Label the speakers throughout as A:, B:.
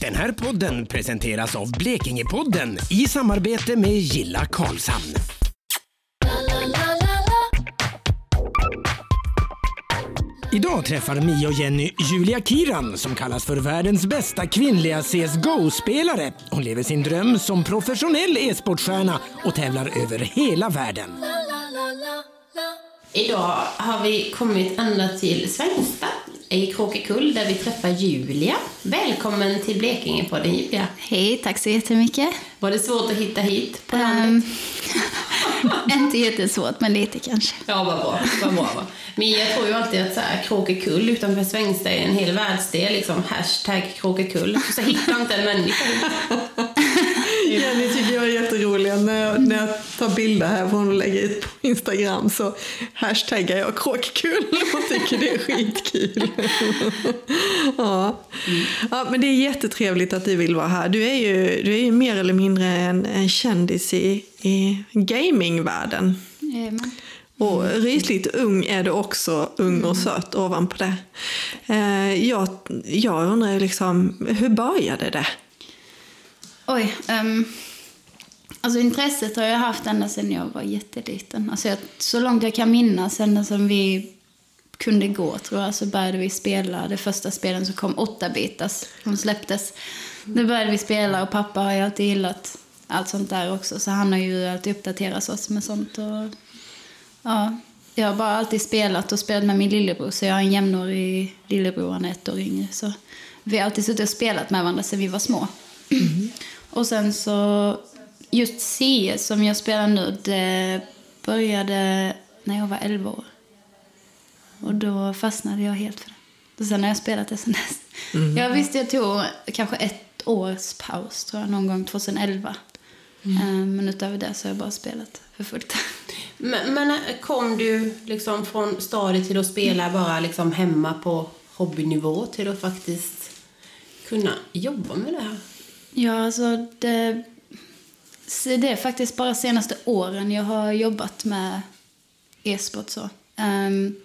A: Den här podden presenteras av Blekingepodden i samarbete med Gilla Karlshamn. Idag träffar Mia och Jenny Julia Kiran som kallas för världens bästa kvinnliga CSGO-spelare. Hon lever sin dröm som professionell e-sportstjärna och tävlar över hela världen.
B: Idag har vi kommit ända till Svängsta i Kråkekull där vi träffar Julia. Välkommen till Blekingepodden Julia.
C: Hej, tack så jättemycket.
B: Var det svårt att hitta hit på
C: Ehm,
B: landet?
C: inte jättesvårt, men lite kanske.
B: Ja, vad bra. Vad bra va? Men jag tror ju alltid att så här, Kråkekull utanför Svängsta är en hel världsdel, liksom hashtag Kråkekull. Så hittar jag inte en människa.
D: Jenny tycker jag är jätterolig. När jag, när jag tar bilder här från och lägger ut på Instagram så hashtaggar jag kråkkul och tycker det är skitkul. ja. ja, men det är jättetrevligt att du vill vara här. Du är ju, du är ju mer eller mindre en, en kändis i, i gamingvärlden. Och rysligt ung är du också, ung och söt ovanpå det. Eh, jag, jag undrar liksom, hur började det?
C: Oj. ehm, alltså intresset har jag haft ända sedan jag var jätteliten. Alltså jag, så långt jag kan minnas, ända som vi kunde gå tror jag, så började vi spela det första spelen som kom, 8-bitars, som släpptes. Då började vi spela och pappa har ju alltid gillat allt sånt där också. Så han har ju alltid uppdaterat oss med sånt. Och, ja, jag har bara alltid spelat och spelat med min lillebror. Så jag har en jämnårig lillebror, han är ett år yngre. Så vi har alltid suttit och spelat med varandra sedan vi var små. Och sen så, just CS som jag spelar nu, det började när jag var 11 år. Och då fastnade jag helt för det. Och sen har jag spelat det sen dess. Jag visste jag tog kanske ett års paus, tror jag, någon gång 2011. Eh, Men utöver det så har jag bara spelat för fullt.
B: Men, men kom du liksom från stadiet till att spela bara liksom hemma på hobbynivå till att faktiskt kunna jobba med det här?
C: Ja, alltså det, det är faktiskt bara senaste åren jag har jobbat med e-sport så. Um,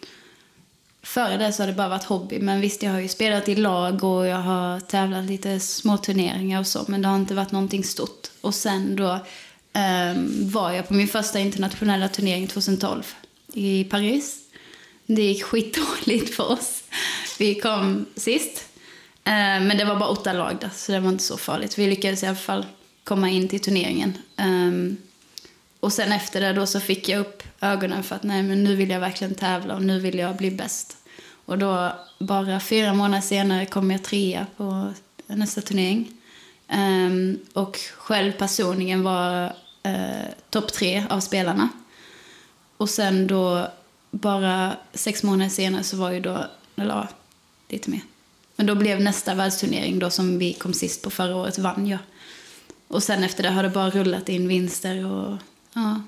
C: före det så har det bara varit hobby, men visst jag har ju spelat i lag och jag har tävlat lite små turneringar och så, men det har inte varit någonting stort. Och sen då um, var jag på min första internationella turnering 2012 i Paris. Det gick skitdåligt för oss. Vi kom sist. Ehm, men det var bara åtta lag där, så det var inte så farligt. Vi lyckades i alla fall komma in till turneringen. Um, Och sen efter det då så fick jag upp ögonen för att nej, men nu vill jag verkligen tävla och nu vill jag bli bäst. Och då, bara fyra månader senare, kom jag trea på nästa turnering. Um, och själv personligen var uh, topp tre av spelarna. Och sen då, bara sex månader senare så var ju då, eller ja, lite mer. Men då blev nästa världsturnering då som vi kom sist på förra året, vann jag. Och sen efter det har det bara rullat in vinster och ja.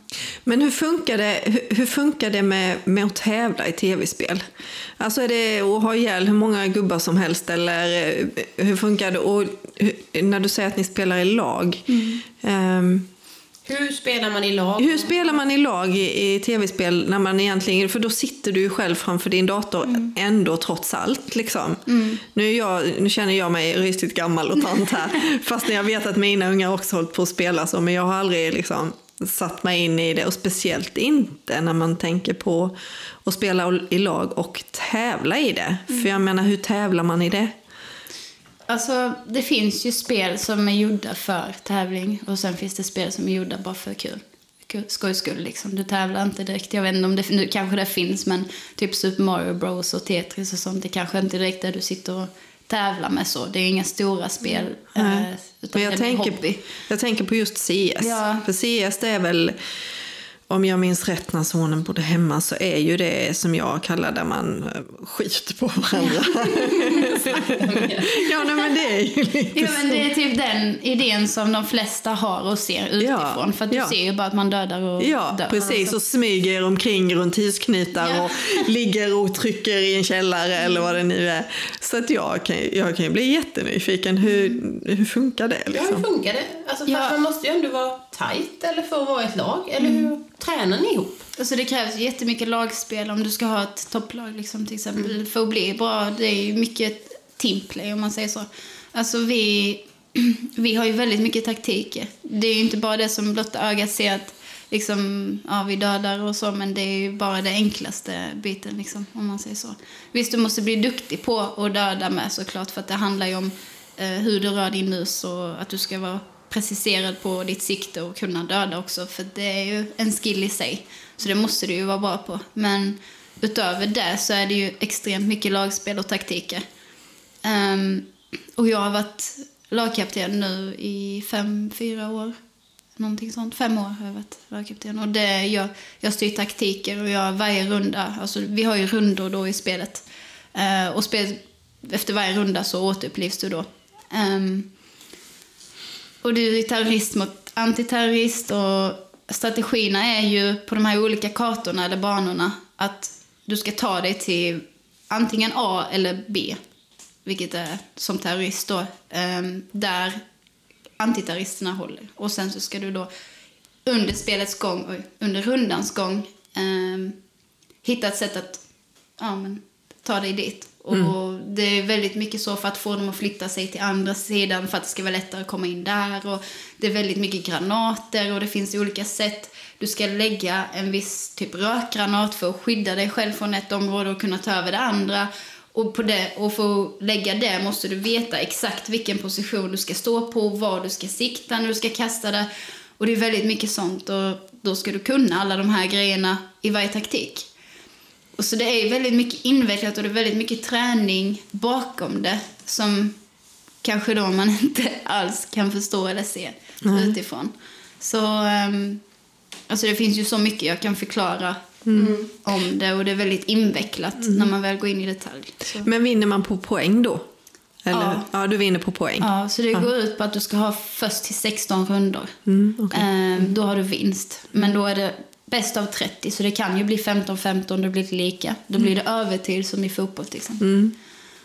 D: Men hur funkar det, hur, hur funkar det med, med att tävla i tv-spel? Alltså är det att ha ihjäl hur många gubbar som helst eller eh, hur funkar det? Och hur, när du säger att ni spelar i lag. ehm,
B: Hur spelar man i lag?
D: hur spelar man i lag i, i tv-spel när man egentligen, för då sitter du ju själv framför din dator ändå trots allt liksom. Nu, är jag, nu känner jag mig riktigt gammal och tant här, fast jag vet att mina ungar också hållit på att spela så, men jag har aldrig liksom satt mig in i det och speciellt inte när man tänker på att spela i lag och tävla i det. För jag menar, hur tävlar man i det?
C: Alltså, det finns ju spel som är gjorda för tävling och sen finns det spel som är gjorda bara för kul. Skojs skull liksom. Du tävlar inte direkt. Jag vet inte om det, nu kanske det finns men typ Super Mario Bros och Tetris och sånt. Det kanske inte direkt där du sitter och tävlar med så. Det är inga stora spel. eh,
D: Nej.
C: utan
D: Men jag
C: det är
D: tänker,
C: hobby.
D: jag tänker på just CS.
C: Ja.
D: För CS det är väl, om jag minns rätt när sonen bodde hemma, så är ju det som jag kallar där man eh, skjuter på varandra. ja, nej, men det är ju lite
C: Jo, men
D: så.
C: det är typ den idén som de flesta har och ser utifrån. För att du
D: ja.
C: ser ju bara att man dödar och
D: Ja,
C: dör.
D: precis. Och smyger omkring runt husknutar
C: Ja.
D: och ligger och trycker i en källare eller vad det nu är. Så att jag kan, jag kan ju bli jättenyfiken. Hur, hur funkar det?
B: Ja,
D: Liksom?
B: hur funkar det? Alltså, för
C: Ja.
B: man måste ju ändå vara tajt eller för att vara ett lag. Eller hur tränar ni ihop?
C: Alltså det krävs jättemycket lagspel om du ska ha ett topplag liksom, till exempel. För att bli bra, det är ju mycket teamplay om man säger så. Alltså vi, vi har ju väldigt mycket taktiker. Det är ju inte bara det som blotta ögat ser att liksom, ja, vi dödar och så, men det är ju bara det enklaste biten, liksom, om man säger så. Visst, du måste bli duktig på att döda med såklart, för att det handlar ju om eh, hur du rör din mus och att du ska vara preciserad på ditt sikte och kunna döda också, för det är ju en skill i sig. Så det måste du ju vara bra på. Men utöver det så är det ju extremt mycket lagspel och taktiker. Um, och jag har varit lagkapten nu i fem, fyra år. Någonting sånt. Fem år har jag varit lagkapten. Och det, jag, jag styr taktiker och jag varje runda, alltså vi har ju rundor då i spelet. Uh, och spel, efter varje runda så återupplivs du då. Um, och du är terrorist mot antiterrorist och strategierna är ju på de här olika kartorna eller banorna att du ska ta dig till antingen A eller B, vilket är som terrorist då, ehm, där antiterroristerna håller. Och sen så ska du då under spelets gång, under rundans gång, ehm, hitta ett sätt att ja, men, ta dig dit. Och det är väldigt mycket så för att få dem att flytta sig till andra sidan för att det ska vara lättare att komma in där. Och det är väldigt mycket granater och det finns olika sätt. Du ska lägga en viss typ rökgranat för att skydda dig själv från ett område och kunna ta över det andra. Och, på det, och för att lägga det måste du veta exakt vilken position du ska stå på, var du ska sikta när du ska kasta det. Och det är väldigt mycket sånt och då ska du kunna alla de här grejerna i varje taktik. Och så det är väldigt mycket invecklat och det är väldigt mycket träning bakom det som kanske då man inte alls kan förstå eller se utifrån. Så um, alltså det finns ju så mycket jag kan förklara om det och det är väldigt invecklat när man väl går in i detalj. Så.
D: Men vinner man på poäng då? Eller?
C: Ja.
D: Ja, du vinner på poäng.
C: Ja, så det går ut på att du ska ha först till 16 rundor. Ehm, då har du vinst. Men då är det bäst av 30, så det kan ju bli 15-15, det blir lika. Då blir det övertid som i fotboll till exempel.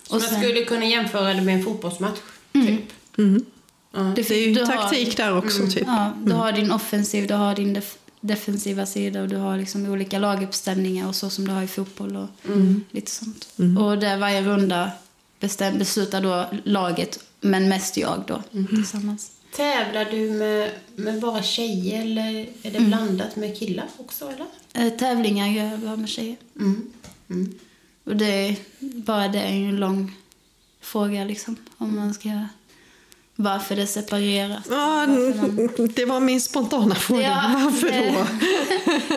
B: Så man skulle kunna jämföra det med en fotbollsmatch,
C: Mm.
B: typ.
C: det,
D: Det är ju
C: du har-
D: taktik där också typ.
C: Ja, du har din offensiv, du har din def defensiva sida och du har liksom olika laguppställningar och så som du har i fotboll och lite sånt. Och där varje runda bestäm, beslutar då laget, men mest jag då tillsammans.
B: Tävlar du med, med bara tjejer eller är det
C: Mm.
B: blandat med killar också? Eller?
C: Eh, tävlingar gör jag bara med tjejer.
B: Mm.
C: Och det är, bara det är ju en lång fråga liksom. Om man ska... Varför det separeras.
D: Ja, det var min spontana fråga.
C: Ja,
D: Varför
C: det-
D: då?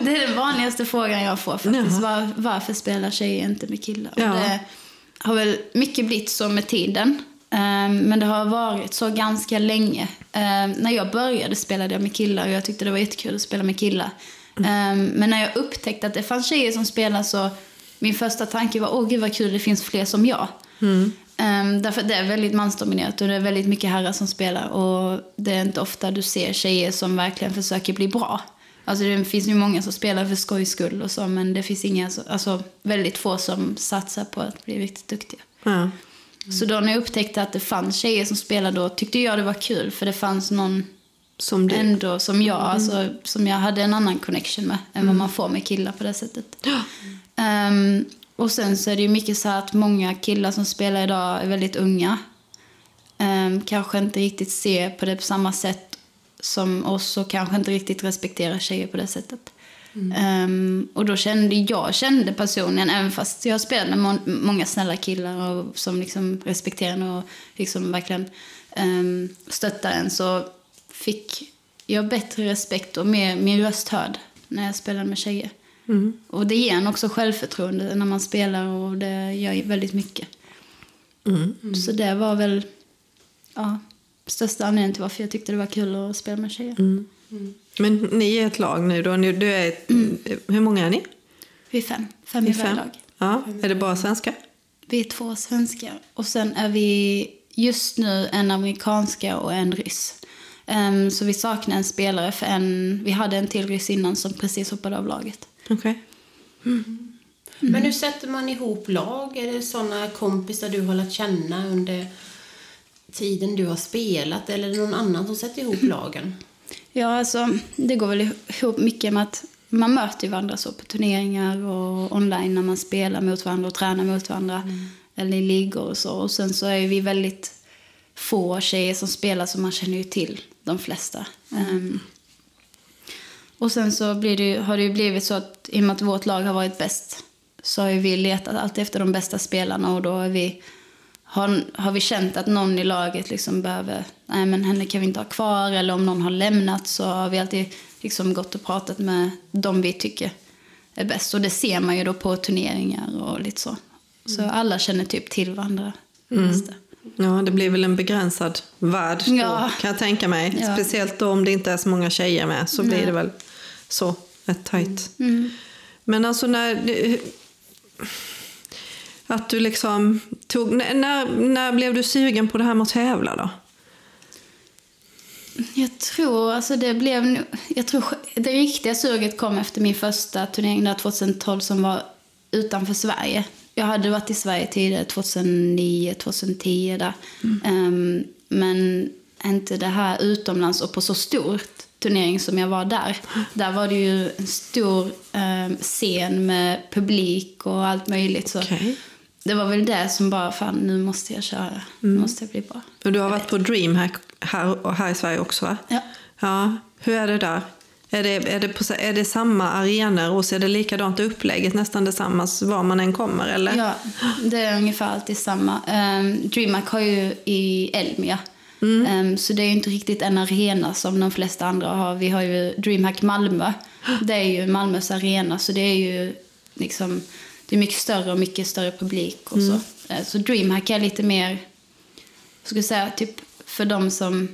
C: Det är den vanligaste frågan jag får faktiskt. Var, varför spelar tjejer inte med killar?
D: Ja.
C: Det har väl mycket blivit så med tiden. Ehm, Men det har varit så ganska länge. Ehm, När jag började spelade jag med killar och jag tyckte det var jättekul att spela med killar. Ehm, Men när jag upptäckte att det fanns tjejer som spelade så min första tanke var åh gud vad kul det finns fler som jag. Ehm, därför det är väldigt mansdominerat och det är väldigt mycket herrar som spelar och det är inte ofta du ser tjejer som verkligen försöker bli bra. Alltså det finns ju många som spelar för skojs skull och så men det finns inga, så- alltså väldigt få som satsar på att bli riktigt duktiga.
D: Ja.
C: Så då när jag upptäckte att det fanns tjejer som spelade då tyckte jag det var kul för det fanns någon
D: Som du.
C: ändå som jag, alltså, som jag hade en annan connection med än vad man får med killar på det sättet. Ehm, och sen så är det ju mycket så att många killar som spelar idag är väldigt unga. Ehm, kanske inte riktigt ser på det på samma sätt som oss och kanske inte riktigt respekterar tjejer på det sättet. Ehm, och då kände jag kände personligen, även fast jag spelade med må- många snälla killar och, som liksom respekterar en och liksom verkligen um, stöttar en så fick jag bättre respekt och mer, min röst hörd när jag spelade med tjejer. Och det ger en också självförtroende när man spelar och det gör väldigt mycket. Så det var väl ja, största anledningen till varför jag tyckte det var kul att spela med tjejer.
D: Men ni är ett lag nu då. Ni- Du är ett, Hur många är ni?
C: Vi är fem, fem i varje lag.
D: Ja. Är det bara svenska?
C: Vi är två svenskar och sen är vi just nu en amerikanska och en ryss. Ehm, så vi saknar en spelare för en, vi hade en till ryss innan som precis hoppade av laget.
D: Okej.
B: Men hur sätter man ihop lag? Är det såna kompisar du har lärt känna under tiden du har spelat eller är det någon annan som sätter ihop lagen?
C: Ja, alltså det går väl ihop mycket med att man möter ju varandra så på turneringar och online när man spelar mot varandra och tränar mot varandra. Eller i ligor och så. Och sen så är vi väldigt få tjejer som spelar så man känner ju till de flesta. Ehm, och sen så blir det, har det ju blivit så att i och med att vårt lag har varit bäst så har vi letat alltid efter de bästa spelarna och då har vi, har, har vi känt att någon i laget liksom behöver, nej men henne kan vi inte ha kvar eller om någon har lämnat så har vi alltid liksom gått och pratat med de vi tycker är bäst. Och det ser man ju då på turneringar och lite så. Så alla känner typ till varandra. Det.
D: Ja, det blir väl en begränsad värld då,
C: Ja.
D: kan jag tänka mig.
C: Ja.
D: Speciellt då om det inte är så många tjejer med så blir det väl så, ett tajt. Men alltså när... Att du liksom tog... När, när, blev du sugen på det här med att tävla då?
C: Jag tror, alltså det blev jag tror det riktiga suget kom efter min första turnering där 2012 som var utanför Sverige. Jag hade varit i Sverige tidigare, 2009, 2010 där. Ehm, men inte det här utomlands och på så stor turnering som jag var där. Där var det ju en stor ehm, scen med publik och allt möjligt. Så
D: Okej.
C: Det var väl det som bara, fan nu måste jag köra, nu måste jag bli bra.
D: Och du har varit på DreamHack här, här i Sverige också va?
C: Ja.
D: Ja, hur är det där? Är det, är, det på, är det samma arenor och så är det likadant upplägget, nästan detsamma var man än kommer eller?
C: Ja, det är ungefär alltid samma. Um, DreamHack har ju i Elmia. Ehm, så det är ju inte riktigt en arena som de flesta andra har. Vi har ju DreamHack Malmö. Det är ju Malmös arena, så det är ju liksom... Det är mycket större och mycket större publik och så. Eh, Så DreamHack är lite mer, jag skulle säga, typ för de som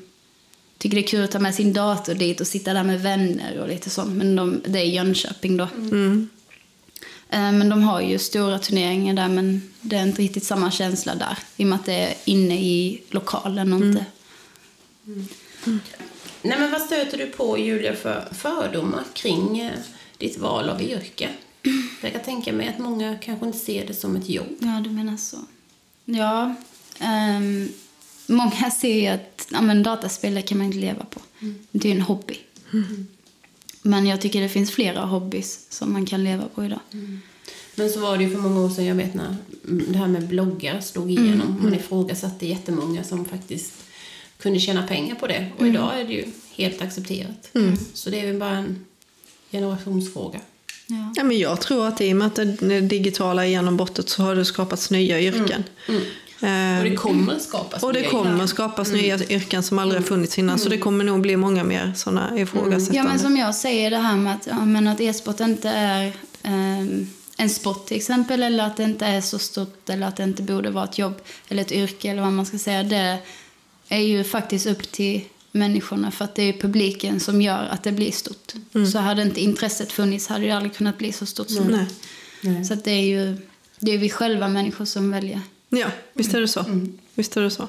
C: tycker det är kul att ta med sin dator dit och sitta där med vänner och lite sånt. Men de, det är Jönköping då. Eh, Men de har ju stora turneringar där men det är inte riktigt samma känsla där. I och med att det är inne i lokalen och inte...
B: Nej, men vad stöter du på, Julia, för fördomar kring eh, ditt val av yrke? Jag kan tänka mig att många kanske inte ser det som ett jobb.
C: Ja, du menar så. Ja. ehm, många ser ju att ja, men dataspel kan man inte leva på. Det är ju en hobby. Men jag tycker det finns flera hobbys som man kan leva på idag.
B: Men så var det ju för många år sedan, jag vet när mm, det här med bloggar slog igenom. Man ifrågasatte jättemånga som faktiskt kunde tjäna pengar på det. Och idag är det ju helt accepterat. Så det är väl bara en generationsfråga.
C: Ja.
D: Ja, men jag tror att i och med att det digitala genombrottet så har det skapats nya yrken. Eh,
B: Och det kommer skapas
D: och det
B: nya
D: kommer skapas nya yrken som aldrig har funnits innan. Så det kommer nog bli många mer sådana ifrågasättande.
C: Ja, men som jag säger det här med att, ja, men att e-sport inte är ehm, en sport till exempel eller att det inte är så stort eller att det inte borde vara ett jobb eller ett yrke eller vad man ska säga. Det är ju faktiskt upp till människorna för att det är publiken som gör att det blir stort. Så hade inte intresset funnits hade det aldrig kunnat bli så stort som
D: Nej.
C: det Så att det är ju det är vi själva människor som väljer.
D: Ja, visst är det så. Visst är det så.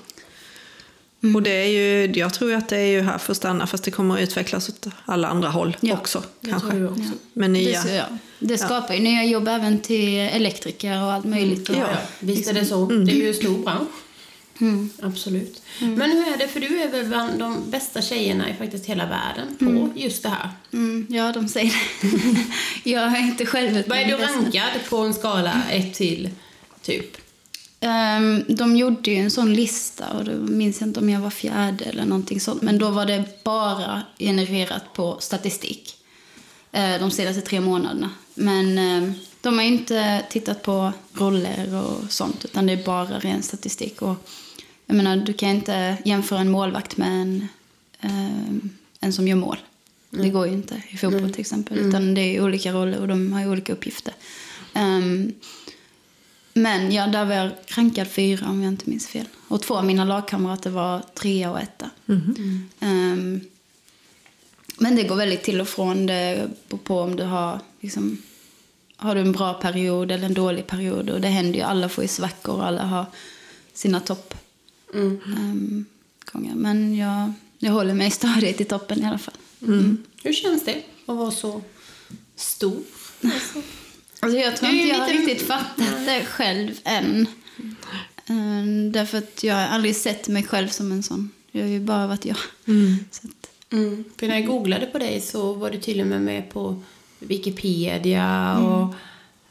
D: Och det är ju, jag tror att det är ju här för att stanna fast det kommer att utvecklas åt alla andra håll
C: Ja,
D: också.
B: Det
D: kanske.
B: också.
D: Med nya.
C: Det, ja, det skapar ju nya jobb även till elektriker och allt möjligt. Och,
B: Ja, ja, visst är det så. Det är ju en stor bransch. Absolut. Men hur är det, för du är väl bland de bästa tjejerna i faktiskt hela världen på just det här.
C: Mm, ja, de säger det. jag är inte själv
B: Vad är du rankad på en skala 1 till typ?
C: Ehm, de gjorde ju en sån lista och då minns jag inte om jag var fjärde eller någonting sånt. Men då var det bara genererat på statistik. eh, de senaste tre månaderna. Men eh, de har inte tittat på roller och sånt utan det är bara ren statistik. Och, jag menar, du kan inte jämföra en målvakt med en, eh, en som gör mål. Det går ju inte i fotboll till exempel. Utan det är olika roller och de har olika uppgifter. Ehm, men ja, där var jag rankad fyra om jag inte minns fel. Och två av mina lagkamrater var trea och etta. Ehm, men det går väldigt till och från. Det beror på om du har, liksom, har du en bra period eller en dålig period. Och det händer ju, alla får ju svackor och alla har sina topp. Ehm, gånger. Men jag, jag håller mig stadigt i toppen i alla fall.
B: Hur känns det att vara så stor?
C: Alltså jag tror inte jag har riktigt fattat det själv än. Um, därför att jag har aldrig sett mig själv som en sån. Jag har ju bara varit jag. Så att,
B: Mm. För när jag googlade på dig så var du till och med med på Wikipedia och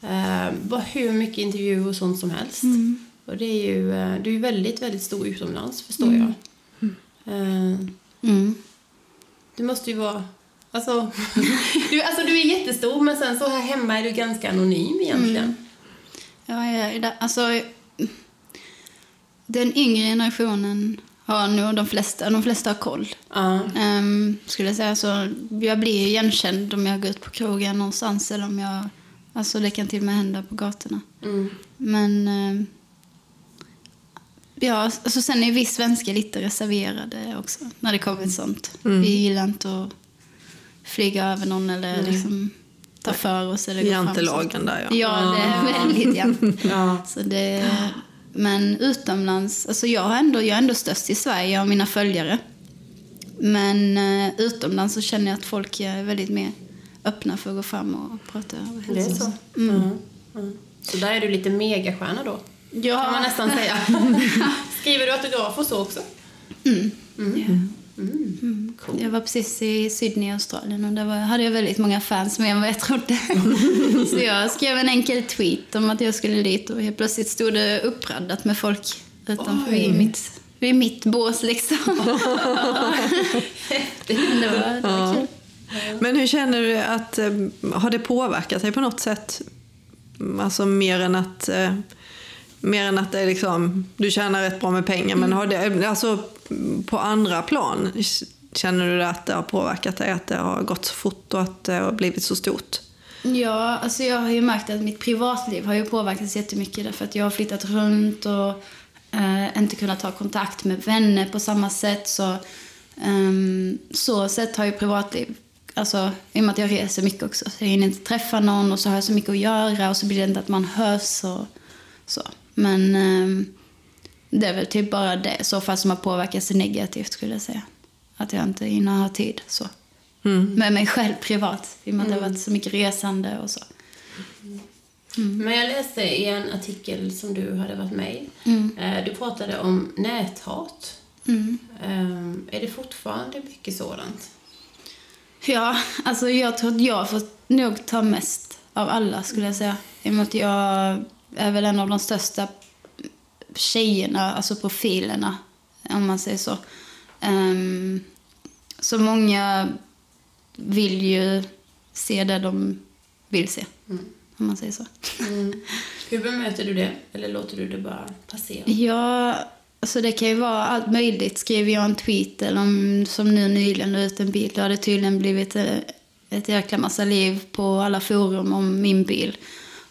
B: eh, var hur mycket intervjuer och sånt som helst. Och det är ju, eh, du är ju väldigt, väldigt stor utomlands, förstår jag. Eh,
C: Mm.
B: Du måste ju vara... Alltså du, alltså, du är jättestor, men sen så här hemma är du ganska anonym egentligen.
C: Ja, jag är där. Alltså, den yngre generationen har nog de flesta, de flesta har koll.
B: Ja.
C: Ehm, skulle jag säga. Så jag blir ju igenkännd om jag går ut på krogen någonstans eller om jag... Alltså det kan till och med hända på gatorna.
B: Mm.
C: Men... ehm, ja, alltså sen är vi svenskar lite reserverade också när det kommer till sånt. Vi gillar inte att flyga över någon eller liksom ta för oss. Eller.
D: Jantelagen där ja.
C: Ja, det är väldigt jämnt.
B: Ja.
C: Så det, men utomlands, alltså jag, har ändå, jag är ändå störst i Sverige, och mina följare. Men eh, utomlands så känner jag att folk är väldigt mer öppna för att gå fram och prata och
B: Det är så? Mm. Mm. Så där är du lite megastjärna då,
C: Ja,
B: kan man nästan säga. Skriver du autograf och så också? Cool.
C: Jag var precis i Sydney i Australien och där var, hade jag väldigt många fans mer än vad jag trodde. så jag skrev en enkel tweet om att jag skulle dit och helt plötsligt stod det uppraddat med folk utanför vid mitt, vid mitt bås liksom. det var, det var kul.
D: Men hur känner du att, eh, har det påverkat dig på något sätt? Alltså mer än att, eh, mer än att det är liksom, du tjänar rätt bra med pengar, men har det, alltså på andra plan, känner du att det har påverkat dig? Att det har gått så fort och att det har blivit så stort?
C: Ja, alltså jag har ju märkt att mitt privatliv har ju påverkats jättemycket därför att jag har flyttat runt och eh, inte kunnat ta kontakt med vänner på samma sätt. Så, ehm, så sätt har ju privatliv, alltså i och med att jag reser mycket också, så jag hinner inte träffa någon och så har jag så mycket att göra och så blir det inte att man hörs och så. Men ehm, det är väl typ bara det så fall som har påverkat sig negativt skulle jag säga. Att jag inte hinner ha tid så. Med mig själv privat. I och med att det har varit så mycket resande och så.
B: Men jag läste i en artikel som du hade varit med i. Eh, Du pratade om näthat. Eh, Är det fortfarande mycket sådant?
C: Ja, alltså jag tror att jag får nog ta mest av alla skulle jag säga. I och med att jag är väl en av de största tjejerna, alltså profilerna, om man säger så. Ehm, så många vill ju se det de vill se, om man säger så.
B: Hur bemöter du det? Eller låter du det bara passera?
C: Ja, alltså det kan ju vara allt möjligt. Skriver jag en tweet eller om, som nu nyligen ut en bild, då har det tydligen blivit eh, ett jäkla massa liv på alla forum om min bil.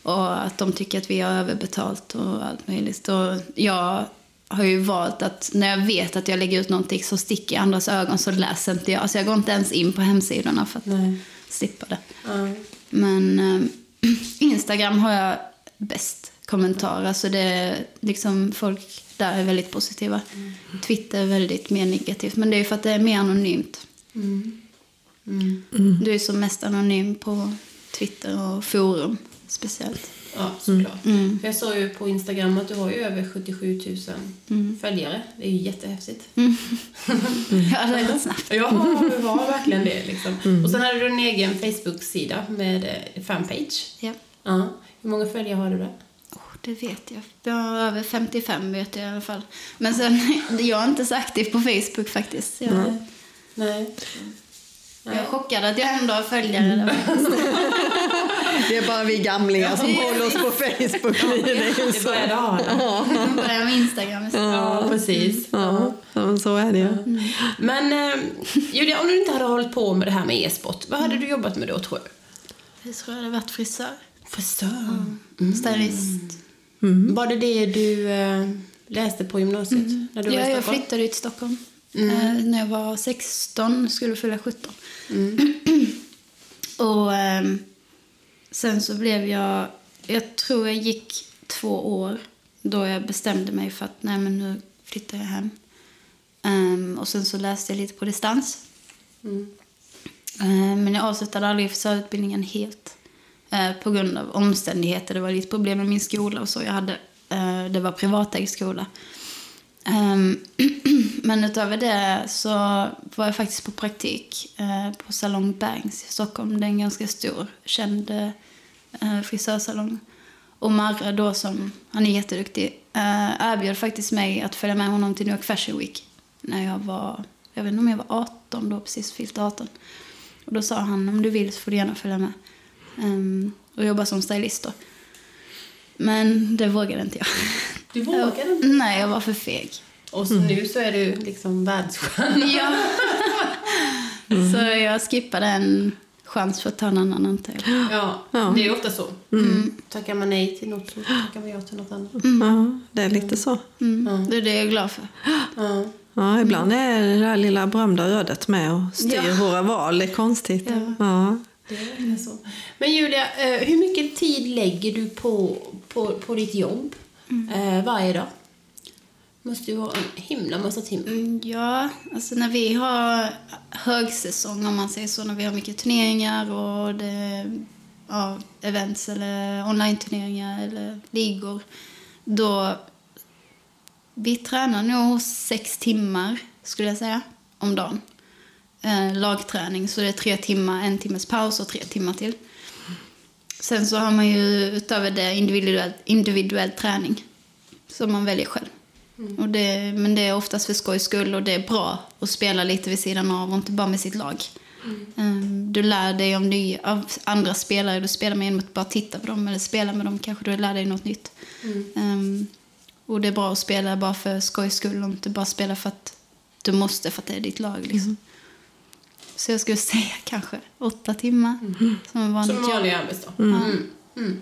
C: Och att de tycker att vi har överbetalt och allt möjligt. Och jag har ju valt att när jag vet att jag lägger ut någonting så sticker i andras ögon så läser inte jag. Alltså jag går inte ens in på hemsidorna för att
B: Nej.
C: slippa det.
B: Ja.
C: Men eh, Instagram har jag bäst kommentarer. Så det liksom folk där är väldigt positiva. Twitter är väldigt mer negativt. Men det är ju för att det är mer anonymt. Du är som mest anonym på Twitter och forum speciellt.
B: Ja, såklart. För jag såg ju på Instagram att du har ju över 77 000 följare. Det är ju jättehäftigt.
C: Ja, det gått snabbt.
B: Ja, du har verkligen det. Liksom. Och sen hade du en egen Facebook-sida med eh, fanpage.
C: Ja.
B: Ja. Hur många följare har du där?
C: Oh, det vet jag. Jag har över 55 vet jag i alla fall. Men sen, jag är inte så aktiv på Facebook faktiskt. Jag,
B: Nej.
C: Jag är chockad att jag ändå har följare.
D: Det är bara vi gamlingar som håller oss på Facebook. Det är
B: Det började ana.
C: Jag börjar med Instagram istället.
B: Ja, precis.
D: Ja, ja, så är det ju.
B: Men eh, Julia, om du inte hade hållit på med det här med e-sport, vad hade du jobbat med då tror du?
C: Jag tror jag hade varit frisör.
B: Frisör.
C: Stylist.
B: Var det det du eh, läste på gymnasiet? När du var
C: Ja,
B: i
C: jag flyttade ju till Stockholm. Eh, när jag var 16, skulle fylla 17. Och ehm, sen så blev jag... Jag tror jag gick två år då jag bestämde mig för att nej men nu flyttar jag hem. Ehm, och sen så läste jag lite på distans. Ehm, men jag avslutade aldrig frisörutbildningen helt. Eh, på grund av omständigheter. Det var lite problem med min skola och så. Jag hade, eh, det var privatägd skola. Ehm, men utöver det så var jag faktiskt på praktik eh, på Salong Bangs i Stockholm. Det är en ganska stor, känd eh, frisörsalong. Och Marre då, som, han är jätteduktig, eh, erbjöd faktiskt mig att följa med honom till New York Fashion Week. När jag var, jag vet inte om jag var 18 då, precis fyllt 18. Och då sa han, om du vill så får du gärna följa med. Ehm, och jobba som stylist då. Men det vågade inte jag.
B: Du vågade inte?
C: Nej, jag var för feg.
B: Och så nu så är du liksom världsstjärna.
C: Ja. Så jag skippade en chans för att ta en annan antar jag.
B: Ja,
D: Ja.
B: det är ju ofta så. Mm. Tackar man nej till något så tackar man ja till något annat.
D: Ja, det är lite så.
C: Mm. Det är det jag är glad för.
B: Ja.
D: Ja, ibland är det där lilla berömda ödet med och styr
C: Ja.
D: våra val. Det är konstigt. Ja.
B: Det är så. Men Julia, eh, hur mycket tid lägger du på, på, på ditt jobb eh, varje dag? måste ju vara en himla massa timmar.
C: Mm, Ja, alltså när vi har högsäsong om man säger så, när vi har mycket turneringar och det, ja, events eller online-turneringar eller ligor, då vi tränar nog sex timmar skulle jag säga om dagen. Eh, lagträning, så det är tre timmar, en timmes paus och tre timmar till. Sen så har man ju utöver det individuell, individuell träning som man väljer själv. Och det, men det är oftast för skojs skull och det är bra att spela lite vid sidan av och inte bara med sitt lag. Um, du lär dig om nya, av andra spelare du spelar med genom att bara titta på dem eller spela med dem kanske du lär dig något nytt. Um, och det är bra att spela bara för skojs skull och inte bara spela för att du måste för att det är ditt lag. Liksom. Så jag skulle säga kanske åtta timmar som en vanligt
B: Som
C: jobb.
B: vanlig arbetsdag. Mm. Mm.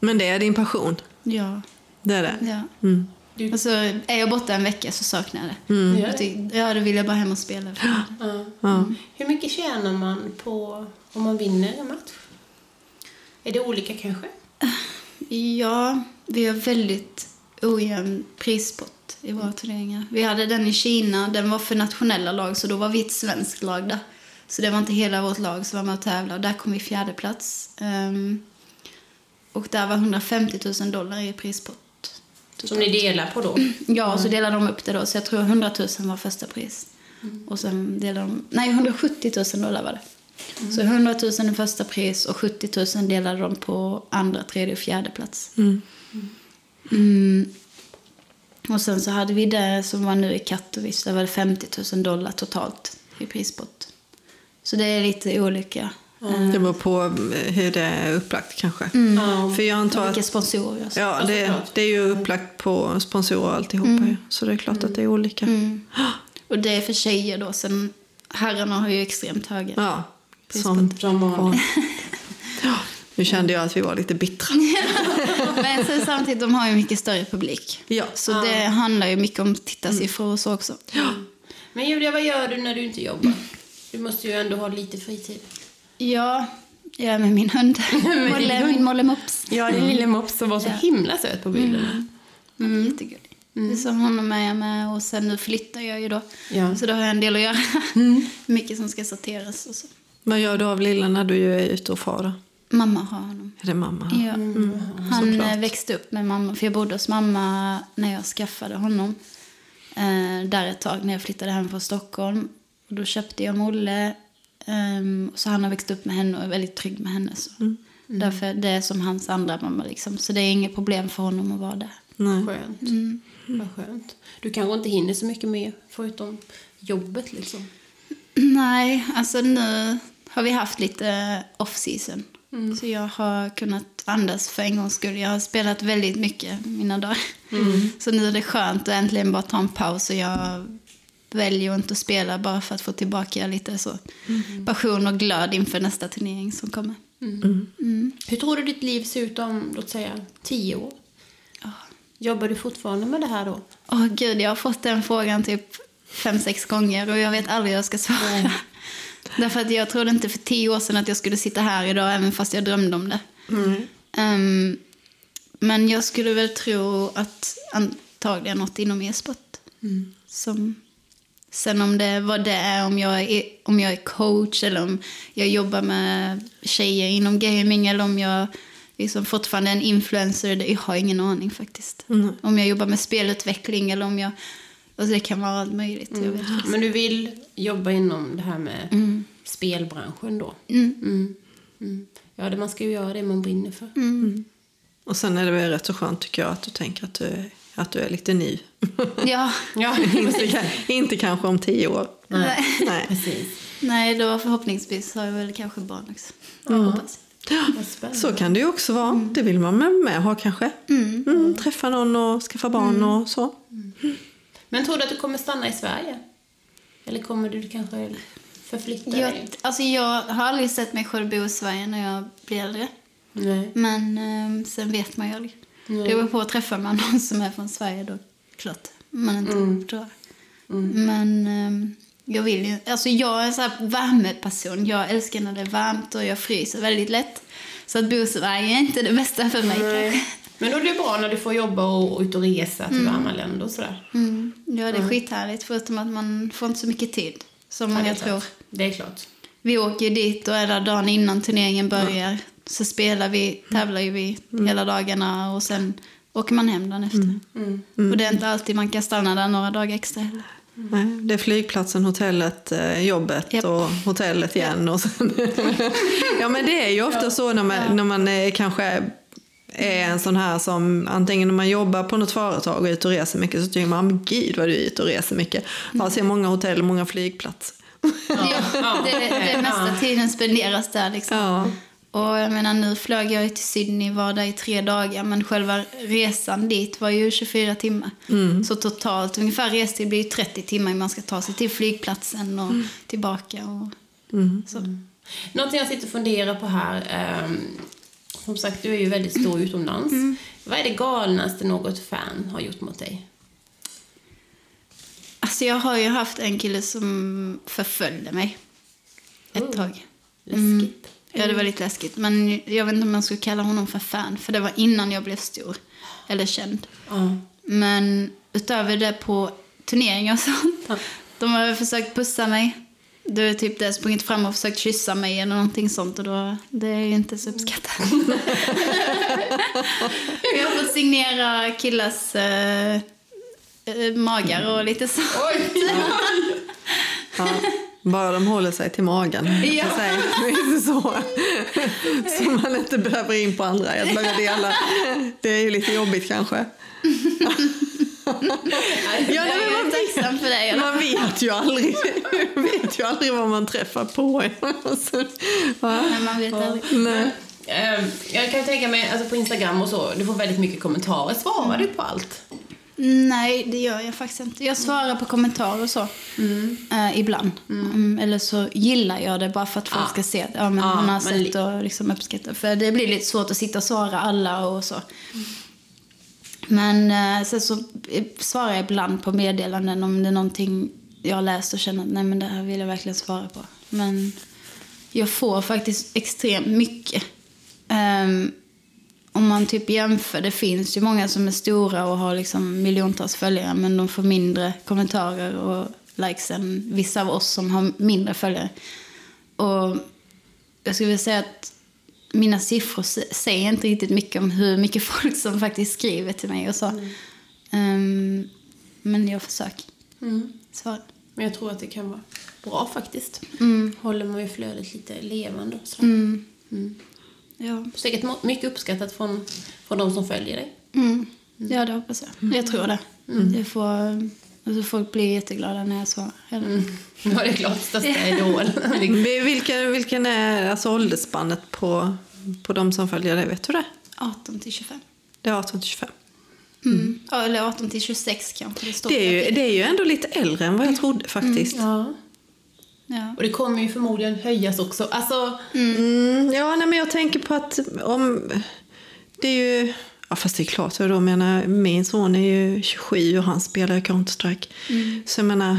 D: Men det är din passion.
C: Ja,
D: Det är det.
C: ja.
D: Mm.
B: Du-
C: Alltså, är jag borta en vecka så saknar jag det.
B: Gör
C: Jag
B: det?
C: tyck- Ja, då vill jag bara hem och spela.
B: Hur mycket tjänar man på om man vinner en match? Är det olika kanske?
C: Ja, vi har väldigt ojämn prispott i våra turneringar. Vi hade den i Kina, den var för nationella lag, så då var vi ett svenskt lag där. Så det var inte hela vårt lag som var med och tävlade. Där kom vi fjärde plats. Ehm, och där var 150 000 dollar i prispott.
B: Som ni delar på då?
C: Ja, och så delade de upp det då. Så jag tror 100 000 var första pris. Och sen delade de... Nej, 170 000 dollar var det. Så 100 000 är första pris och 70 000 delade de på andra, tredje och fjärde plats. Mm. Och sen så hade vi det som var nu i Katowice. Där var det 50 000 dollar totalt i prispott. Så det är lite olika. Eh,
D: Det beror på eh, hur det är upplagt kanske.
B: Ja.
D: För jag antar
C: Vilka sponsorer och så.
D: ja, det, det är ju upplagt på sponsorer alltihopa. ju. Så det är klart att det är olika.
C: Mm. Och det är för tjejer då. Sen herrarna har ju extremt höga.
D: Ja, som. Ja, Nu kände jag att vi var lite bittra.
C: Men sen samtidigt, de har ju mycket större publik.
D: Ja.
C: Så det handlar ju mycket om tittarsiffror och så också.
B: Men Julia, vad gör du när du inte jobbar? Du måste ju ändå ha lite fritid.
C: Ja, jag är med min hund. Molle, min Molle Mops.
B: Ja, din lille mops som var så
C: Ja.
B: himla söt på bilden.
C: Mm. Jättegullig. Det är som honom är jag med och sen nu flyttar jag ju då.
B: Ja.
C: Så då har jag en del att göra. Mycket som ska sorteras och så.
D: Vad gör du av lilla när du är ute och far?
C: Mamma har honom.
D: Är det mamma?
C: Ja. Han eh, växte upp med mamma, för jag bodde hos mamma när jag skaffade honom. Eh, där ett tag när jag flyttade hem från Stockholm. Och då köpte jag Molle. ehm, så han har växt upp med henne och är väldigt trygg med henne. Så. Därför det är som hans andra mamma liksom. Så det är inget problem för honom att vara där.
D: Nej.
B: Skönt. Vad skönt. Du kanske inte hinner så mycket mer förutom jobbet liksom.
C: Nej, alltså nu har vi haft lite off-season. Så jag har kunnat andas för en gångs skull. Jag har spelat väldigt mycket mina dagar. Så nu är det skönt att äntligen bara ta en paus och jag väljer att inte spela bara för att få tillbaka lite så passion och glöd inför nästa turnering som kommer.
B: Hur tror du ditt liv ser ut om, låt säga, tio år? Jobbar du fortfarande med det här då?
C: Åh gud, jag har fått den frågan typ fem, sex gånger och jag vet aldrig hur jag ska svara. Därför att jag trodde inte för tio år sedan att jag skulle sitta här idag även fast jag drömde om det. Ehm, men jag skulle väl tro att antagligen något inom e-sport. Som, sen om det, vad det är, om jag är, om jag är coach eller om jag jobbar med tjejer inom gaming eller om jag liksom fortfarande är en influencer, det, jag har ingen aning faktiskt. Om jag jobbar med spelutveckling eller om jag... Alltså det kan vara allt möjligt. Jag vet faktiskt.
B: Men du vill jobba inom det här med spelbranschen då?
C: Mm.
B: Mm. Mm. Ja, det, man ska ju göra det man brinner för.
D: Och sen är det väl rätt så skönt tycker jag att du tänker att du att du är lite ny.
C: Ja,
B: Ja,
D: inte, inte kanske om tio år.
C: nej.
D: Nej.
B: precis.
C: nej, då förhoppningsvis har jag väl kanske barn också.
B: Spännande.
D: Så kan det ju också vara. Det vill man med, med ha kanske. Mm, träffa någon och skaffa barn och så.
B: Men tror du att du kommer stanna i Sverige? Eller kommer du kanske förflytta
C: Jag,
B: dig?
C: alltså jag har aldrig sett mig själv bo i Sverige när jag blir äldre.
B: Nej.
C: Men eh, sen vet man ju aldrig. Det beror på att träffa man någon som är från Sverige då, klart. Man inte tror jag. Men eh, jag vill ju, alltså jag är en sån här värmeperson. Jag älskar när det är varmt och jag fryser väldigt lätt. Så att bo i Sverige är inte det bästa för mig kanske.
B: Men då är det bra när du får jobba och, ut och resa till varma länder och sådär.
C: Mm. Ja, det är skithärligt förutom att man får inte så mycket tid som
B: Ja,
C: många
B: klart.
C: tror.
B: Det är klart.
C: Vi åker ju dit och där dagen innan turneringen börjar. Så spelar vi, tävlar ju vi hela dagarna och sen åker man hem dagen efter. Och det är inte alltid man kan stanna där några dagar extra heller.
D: Nej, det är flygplatsen, hotellet, eh, jobbet
C: Japp.
D: och hotellet igen. Och sen ja men det är ju ofta så när man, när man är, kanske är en sån här som antingen när man jobbar på något företag och är ute och reser mycket så tycker man men gud vad du är ute och reser mycket. Jag ser många hotell och många flygplatser.
C: Ja, det, det mesta tiden spenderas där liksom. Och jag menar nu flög jag till Sydney, var där i tre dagar men själva resan dit var ju 24 timmar. Så totalt ungefär restid blir ju 30 timmar man ska ta sig till flygplatsen och tillbaka. Och, så.
B: Någonting jag sitter och funderar på här. ehm, som sagt, du är ju väldigt stor utomlands. Vad är det galnaste något fan har gjort mot dig?
C: Alltså jag har ju haft en kille som förföljde mig ett
B: Oh.
C: tag.
B: Läskigt.
C: Ja, det var lite läskigt. Men jag vet inte om man skulle kalla honom för fan, för det var innan jag blev stor. Eller känd.
B: Ja.
C: Men utöver det på turneringar och sånt.
B: Ja.
C: De har försökt pussa mig. Du är typ det sprungit fram och försökt kyssa mig eller någonting sånt och då, det är ju inte så uppskattat. jag har fått signera killars eh, eh, magar och lite så.
D: Ja, bara de håller sig till magen.
C: Ja.
D: Så, säga. Det är inte så. så man inte behöver in på andra delar. Det är ju lite jobbigt kanske. Ja, nej, man,
C: tacksam för det.
D: man vet ju aldrig, vet ju aldrig vad man träffar på.
C: Men man vet aldrig.
D: Nej.
B: Ehm, jag kan tänka mig, alltså på Instagram och så, du får väldigt mycket kommentarer. Svarar du på allt?
C: Nej, det gör jag faktiskt inte. Jag svarar på kommentarer och så. Eh, ibland. Mm, eller så gillar jag det bara för att folk
B: Ja.
C: ska se att ja, men
B: Ja,
C: hon har sett och liksom uppskattat. För det blir lite svårt att sitta och svara alla och så. Men eh, sen så eh, svarar jag ibland på meddelanden om det är någonting jag har läst och känner att nej men det här vill jag verkligen svara på. Men jag får faktiskt extremt mycket. Ehm, om man typ jämför, det finns ju många som är stora och har liksom miljontals följare men de får mindre kommentarer och likes än vissa av oss som har mindre följare. Och jag skulle vilja säga att mina siffror sä- säger inte riktigt mycket om hur mycket folk som faktiskt skriver till mig och så. Ehm, men jag försöker svara.
B: Men jag tror att det kan vara bra faktiskt. Håller man ju flödet lite levande och så.
C: Ja.
B: Säkert mycket uppskattat från, från de som följer dig.
C: Mm. ja, det hoppas jag. Jag tror det. det får, alltså folk blir jätteglada när jag svarar.
B: Ja, det är klart. Största idol.
D: Vi- Vilken, vilken är alltså åldersspannet på, på de som följer dig? Vet du det?
C: 18 till 25.
D: Det är 18 till 25.
C: Mm. Ja, eller 18 till 26 kanske det står.
D: Det är, ju, det är ju ändå lite äldre än vad jag trodde faktiskt.
B: ja.
C: Ja.
B: Och det kommer ju förmodligen höjas också. Alltså,
D: Mm, ja, nej, men jag tänker på att om... Det är ju... Ja, fast det är klart, jag då menar, min son är ju 27 och han spelar ju Counter-Strike. Så jag menar...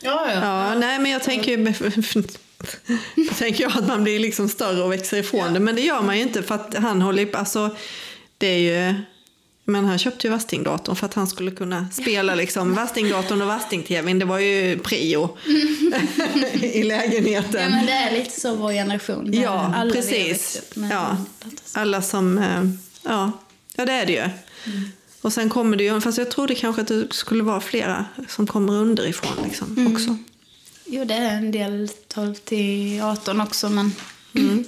B: ja, ja.
D: Ja, nej, men jag tänker ju... Tänker jag att man blir liksom större och växer ifrån det. Men det gör man ju inte för att han håller på... Alltså, det är ju... Men han köpte ju Vastingdatorn för att han skulle kunna spela liksom Vastingdatorn och Vasting-tvn. Det var ju prio i lägenheten.
C: ja, men det är lite så vår generation.
D: Ja,
C: alla
D: precis. Ja. Alla som... eh, Ja, ja det är det ju. Och sen kommer det ju... Fast jag trodde kanske att det skulle vara flera som kommer underifrån liksom, också.
C: Jo, det är en del 12 till 18 också, men
D: Mm.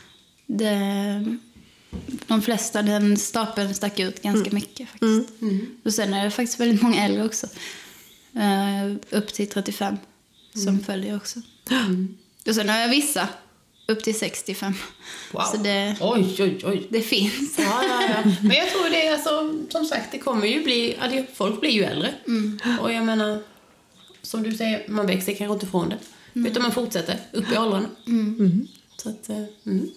C: det, de flesta, den stapeln stack ut ganska mycket faktiskt. Och sen är det faktiskt väldigt många äldre också. Eh, upp till 35 som följer också. Och sen har jag vissa upp till 65.
B: Wow.
C: Så det,
B: Oj, oj, oj.
C: det finns.
B: Ja, ja, ja. Men jag tror det är alltså, som sagt, det kommer ju bli, folk blir ju äldre. Och jag menar, som du säger, man växer kanske inte ifrån det. Utan man fortsätter upp i åldrarna. Så att, eh, mm.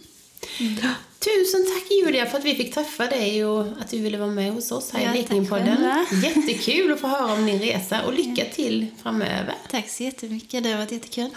B: Tusen tack Julia för att vi fick träffa dig och att du ville vara med hos oss här
C: Ja,
B: i Blekingepodden. Jättekul att få höra om din resa och lycka till framöver.
C: Tack så jättemycket, det har varit jättekul.